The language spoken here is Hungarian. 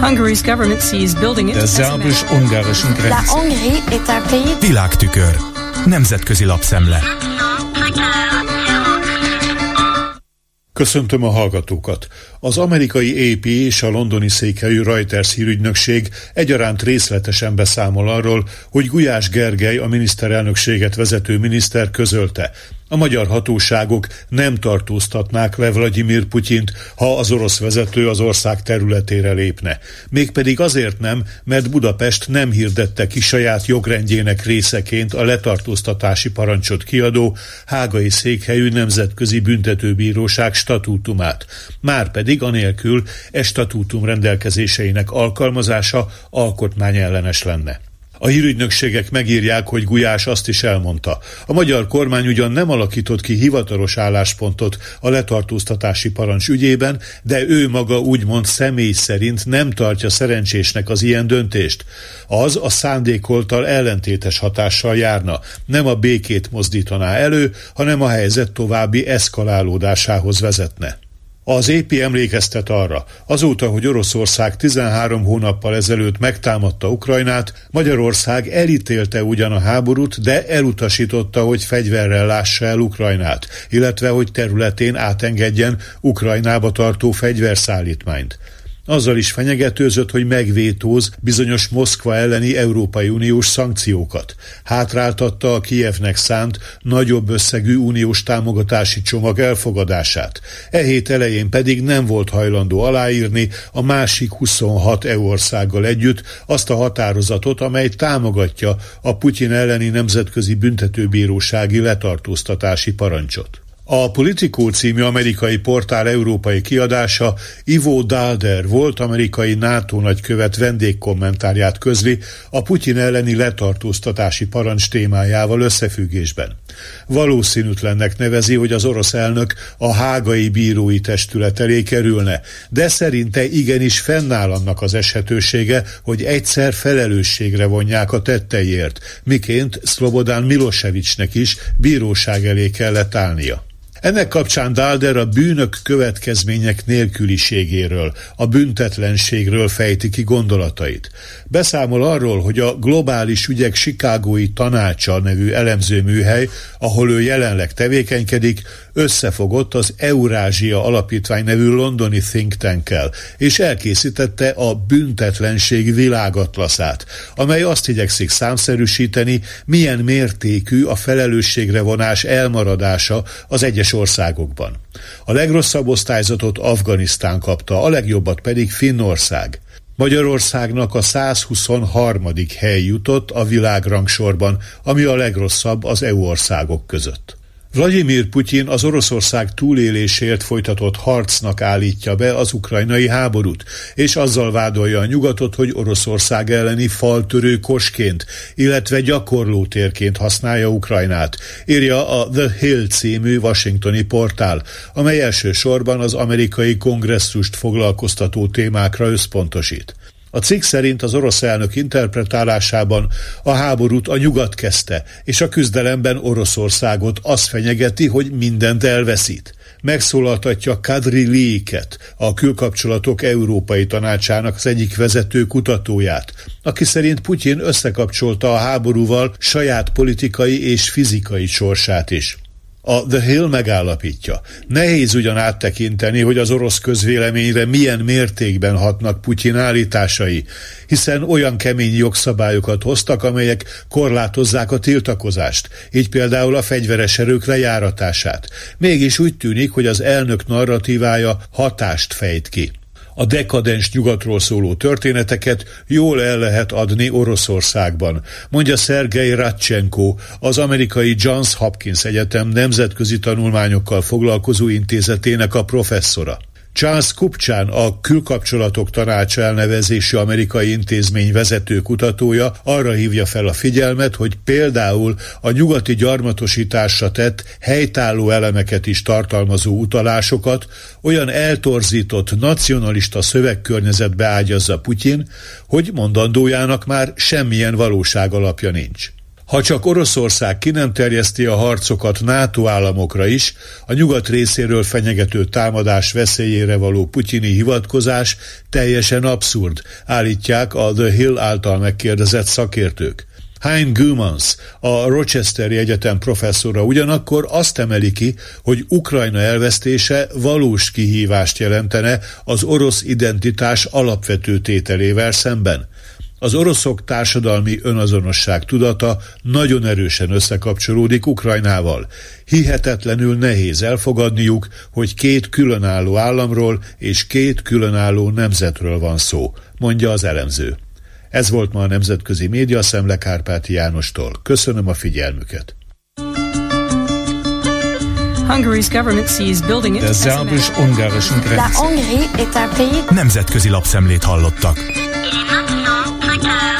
Hungary's government sees building it Der szerbus-ungarischen La Grenze. Hongrie est un pays Világtükör. Nemzetközi lapszemle. Köszöntöm a hallgatókat! Az amerikai AP és a londoni székhelyű Reuters hírügynökség egyaránt részletesen beszámol arról, hogy Gulyás Gergely, a miniszterelnökséget vezető miniszter közölte, a magyar hatóságok nem tartóztatnák le Vladimir Putyint, ha az orosz vezető az ország területére lépne. Mégpedig azért nem, mert Budapest nem hirdette ki saját jogrendjének részeként a letartóztatási parancsot kiadó hágai székhelyű nemzetközi büntetőbíróság statútumát. Márpedig anélkül e statútum rendelkezéseinek alkalmazása alkotmányellenes lenne. A hírügynökségek megírják, hogy Gulyás azt is elmondta. A magyar kormány ugyan nem alakított ki hivatalos álláspontot a letartóztatási parancs ügyében, de ő maga úgymond személy szerint nem tartja szerencsésnek az ilyen döntést. Az a szándékoltal ellentétes hatással járna. Nem a békét mozdítaná elő, hanem a helyzet további eszkalálódásához vezetne. Az AP emlékeztet arra, azóta, hogy Oroszország 13 hónappal ezelőtt megtámadta Ukrajnát, Magyarország elítélte ugyan a háborút, de elutasította, hogy fegyverrel lássa el Ukrajnát, illetve hogy területén átengedjen Ukrajnába tartó fegyverszállítmányt. Azzal is fenyegetőzött, hogy megvétóz bizonyos Moszkva elleni Európai Uniós szankciókat. Hátráltatta a Kijevnek szánt nagyobb összegű uniós támogatási csomag elfogadását. E hét elején pedig nem volt hajlandó aláírni a másik 26 EU országgal együtt azt a határozatot, amely támogatja a Putyin elleni nemzetközi büntetőbírósági letartóztatási parancsot. A Politico című amerikai portál európai kiadása Ivo Dalder volt amerikai NATO nagykövet vendégkommentárját közli a Putyin elleni letartóztatási parancs témájával összefüggésben. Valószínűtlennek nevezi, hogy az orosz elnök a hágai bírói testület elé kerülne, de szerinte igenis fennáll annak az eshetősége, hogy egyszer felelősségre vonják a tetteiért, miként Szlobodán Milosevicsnek is bíróság elé kellett állnia. Ennek kapcsán Dalder a bűnök következmények nélküliségéről, a büntetlenségről fejti ki gondolatait. Beszámol arról, hogy a Globális Ügyek Chicagói Tanácsa nevű elemzőműhely, ahol ő jelenleg tevékenykedik, összefogott az Eurázsia Alapítvány nevű londoni think tank és elkészítette a büntetlenség világatlaszát, amely azt igyekszik számszerűsíteni, milyen mértékű a felelősségre vonás elmaradása az egyes országokban. A legrosszabb osztályzatot Afganisztán kapta, a legjobbat pedig Finnország. Magyarországnak a 123. hely jutott a világrangsorban, ami a legrosszabb az EU országok között. Vladimir Putyin az Oroszország túlélésért folytatott harcnak állítja be az ukrajnai háborút, és azzal vádolja a nyugatot, hogy Oroszország elleni faltörő kosként, illetve gyakorlótérként használja Ukrajnát, írja a The Hill című washingtoni portál, amely elsősorban az amerikai kongresszust foglalkoztató témákra összpontosít. A cikk szerint az orosz elnök interpretálásában a háborút a nyugat kezdte, és a küzdelemben Oroszországot az fenyegeti, hogy mindent elveszít. Megszólaltatja Kadri Liiket, a külkapcsolatok Európai Tanácsának az egyik vezető kutatóját, aki szerint Putyin összekapcsolta a háborúval saját politikai és fizikai sorsát is. A The Hill megállapítja. Nehéz ugyan áttekinteni, hogy az orosz közvéleményre milyen mértékben hatnak Putyin állításai, hiszen olyan kemény jogszabályokat hoztak, amelyek korlátozzák a tiltakozást, így például a fegyveres erők lejáratását. Mégis úgy tűnik, hogy az elnök narratívája hatást fejt ki. A dekadens nyugatról szóló történeteket jól el lehet adni Oroszországban, mondja Szergei Radchenko, az amerikai Johns Hopkins Egyetem nemzetközi tanulmányokkal foglalkozó intézetének a professzora. Charles Kupcsán, a külkapcsolatok tanácsa elnevezési amerikai intézmény vezető kutatója arra hívja fel a figyelmet, hogy például a nyugati gyarmatosításra tett helytálló elemeket is tartalmazó utalásokat olyan eltorzított nacionalista szövegkörnyezetbe ágyazza Putyin, hogy mondandójának már semmilyen valóság alapja nincs. Ha csak Oroszország ki nem terjeszti a harcokat NATO államokra is, a nyugat részéről fenyegető támadás veszélyére való putyini hivatkozás teljesen abszurd, állítják a The Hill által megkérdezett szakértők. Hein Gumans, a Rochesteri Egyetem professzora ugyanakkor azt emeli ki, hogy Ukrajna elvesztése valós kihívást jelentene az orosz identitás alapvető tételével szemben. Az oroszok társadalmi önazonosság tudata nagyon erősen összekapcsolódik Ukrajnával. Hihetetlenül nehéz elfogadniuk, hogy két különálló államról és két különálló nemzetről van szó, mondja az elemző. Ez volt ma a Nemzetközi Média Szemle Kárpáti Jánostól. Köszönöm a figyelmüket. Hungary's government sees building it Grenze. Nemzetközi lapszemlét hallottak. Il est maintenant 5 time.